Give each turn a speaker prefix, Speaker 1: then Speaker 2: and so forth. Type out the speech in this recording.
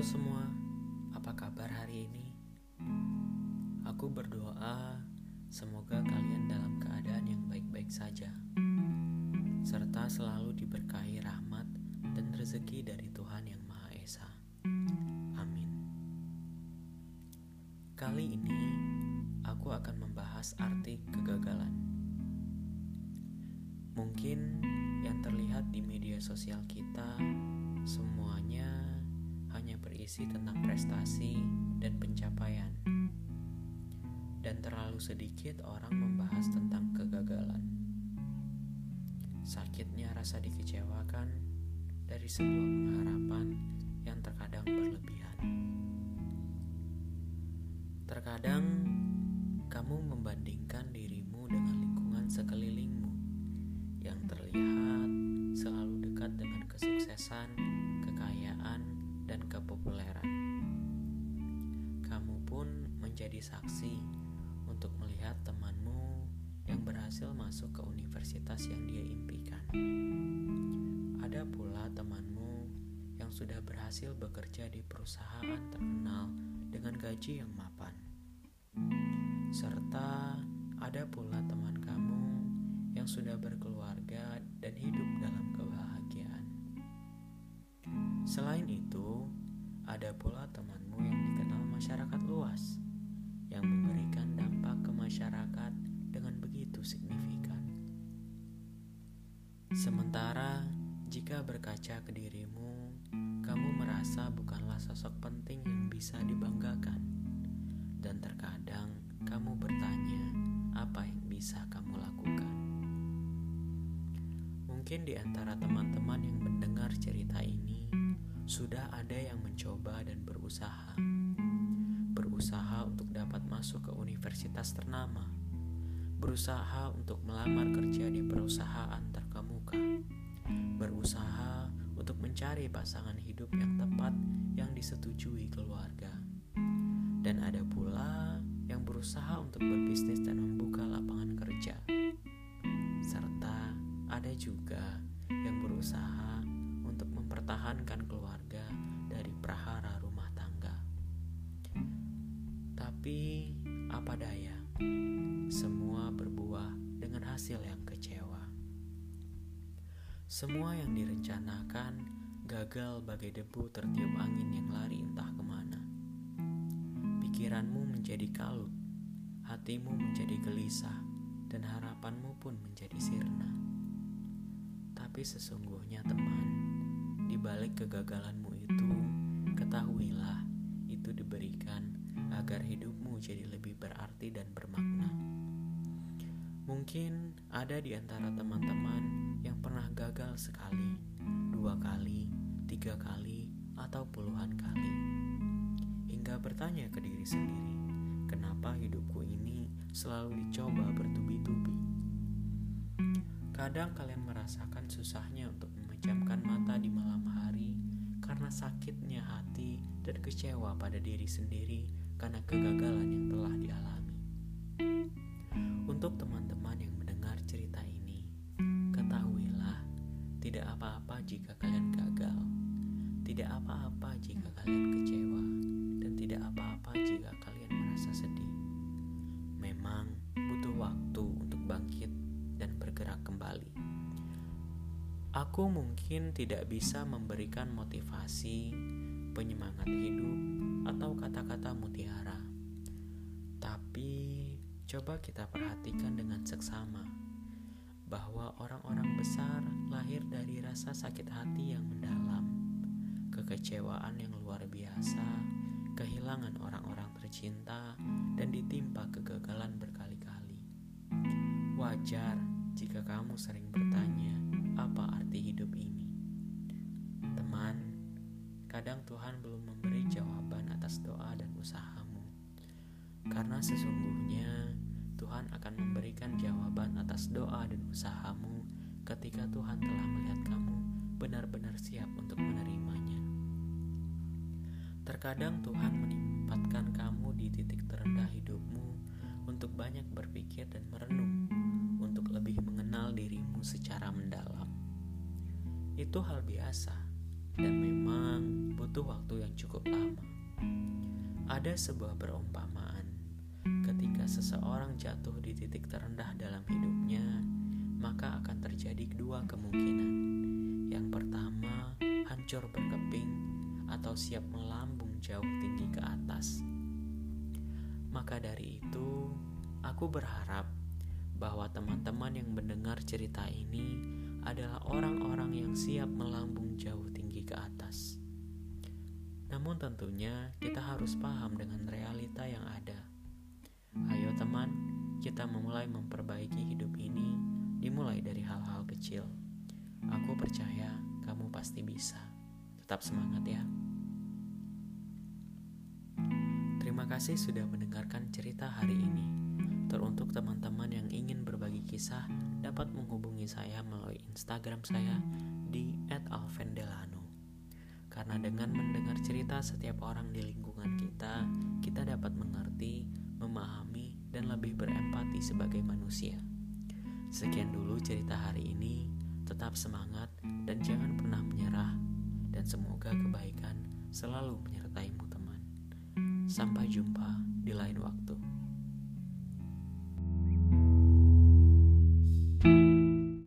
Speaker 1: Semua, apa kabar hari ini? Aku berdoa semoga kalian dalam keadaan yang baik-baik saja, serta selalu diberkahi rahmat dan rezeki dari Tuhan Yang Maha Esa. Amin. Kali ini aku akan membahas arti kegagalan. Mungkin yang terlihat di media sosial kita semuanya berisi tentang prestasi dan pencapaian, dan terlalu sedikit orang membahas tentang kegagalan. Sakitnya rasa dikecewakan dari sebuah pengharapan yang terkadang berlebihan. Terkadang kamu membandingkan dirimu dengan lingkungan sekelilingmu yang terlihat selalu dekat dengan kesuksesan, kepopuleran. Kamu pun menjadi saksi untuk melihat temanmu yang berhasil masuk ke universitas yang dia impikan. Ada pula temanmu yang sudah berhasil bekerja di perusahaan terkenal dengan gaji yang mapan. Serta ada pula teman kamu yang sudah berkeluarga dan hidup dalam kebahagiaan. Selain ada pula temanmu yang dikenal masyarakat luas, yang memberikan dampak ke masyarakat dengan begitu signifikan. Sementara, jika berkaca ke dirimu, kamu merasa bukanlah sosok penting yang bisa dibanggakan, dan terkadang kamu bertanya, apa yang bisa kamu lakukan? Mungkin di antara teman-teman yang mendengar cerita ini, sudah ada yang mencoba dan berusaha. Berusaha untuk dapat masuk ke universitas ternama. Berusaha untuk melamar kerja di perusahaan terkemuka. Berusaha untuk mencari pasangan hidup yang tepat yang disetujui keluarga. Dan ada pula yang berusaha untuk berbisnis dan membuka lapangan kerja. Serta ada juga yang berusaha untuk mempertahankan keluarga dari prahara rumah tangga. Tapi apa daya, semua berbuah dengan hasil yang kecewa. Semua yang direncanakan gagal bagai debu tertiup angin yang lari entah ke mana. Pikiranmu menjadi kalut, hatimu menjadi gelisah, dan harapanmu pun menjadi sirna. Tapi sesungguhnya teman, kegagalanmu itu, ketahuilah itu diberikan agar hidupmu jadi lebih berarti dan bermakna. Mungkin ada di antara teman-teman yang pernah gagal sekali, dua kali, tiga kali, atau puluhan kali. Hingga bertanya ke diri sendiri, kenapa hidupku ini selalu dicoba bertubi-tubi? Kadang kalian merasakan susahnya untuk memejamkan mata di malam hari karena sakitnya hati dan kecewa pada diri sendiri karena kegagalan Aku mungkin tidak bisa memberikan motivasi, penyemangat hidup, atau kata-kata mutiara. Tapi coba kita perhatikan dengan seksama bahwa orang-orang besar lahir dari rasa sakit hati yang mendalam, kekecewaan yang luar biasa, kehilangan orang-orang tercinta, dan ditimpa kegagalan berkali-kali. Wajar jika kamu sering bertanya, apa arti hidup ini? Teman, kadang Tuhan belum memberi jawaban atas doa dan usahamu. Karena sesungguhnya Tuhan akan memberikan jawaban atas doa dan usahamu ketika Tuhan telah melihat kamu benar-benar siap untuk menerimanya. Terkadang Tuhan menempatkan kamu di titik terendah hidupmu untuk banyak berpikir dan merenung, untuk lebih mengenal dirimu secara mendalam. Itu hal biasa, dan memang butuh waktu yang cukup lama. Ada sebuah perumpamaan ketika seseorang jatuh di titik terendah dalam hidupnya, maka akan terjadi dua kemungkinan. Yang pertama, hancur berkeping atau siap melambung jauh tinggi ke atas. Maka dari itu, aku berharap bahwa teman-teman yang mendengar cerita ini adalah orang-orang yang siap melambung jauh tinggi ke atas. Namun tentunya kita harus paham dengan realita yang ada. Ayo teman, kita memulai memperbaiki hidup ini dimulai dari hal-hal kecil. Aku percaya kamu pasti bisa. Tetap semangat ya. Terima kasih sudah mendengarkan cerita hari ini. Teruntuk teman-teman yang ingin berbagi kisah dapat menghubungi saya melalui Instagram saya di @alvendelano. Karena dengan mendengar cerita setiap orang di lingkungan kita, kita dapat mengerti, memahami, dan lebih berempati sebagai manusia. Sekian dulu cerita hari ini. Tetap semangat dan jangan pernah menyerah. Dan semoga kebaikan selalu menyertaimu. Sampai jumpa di lain waktu.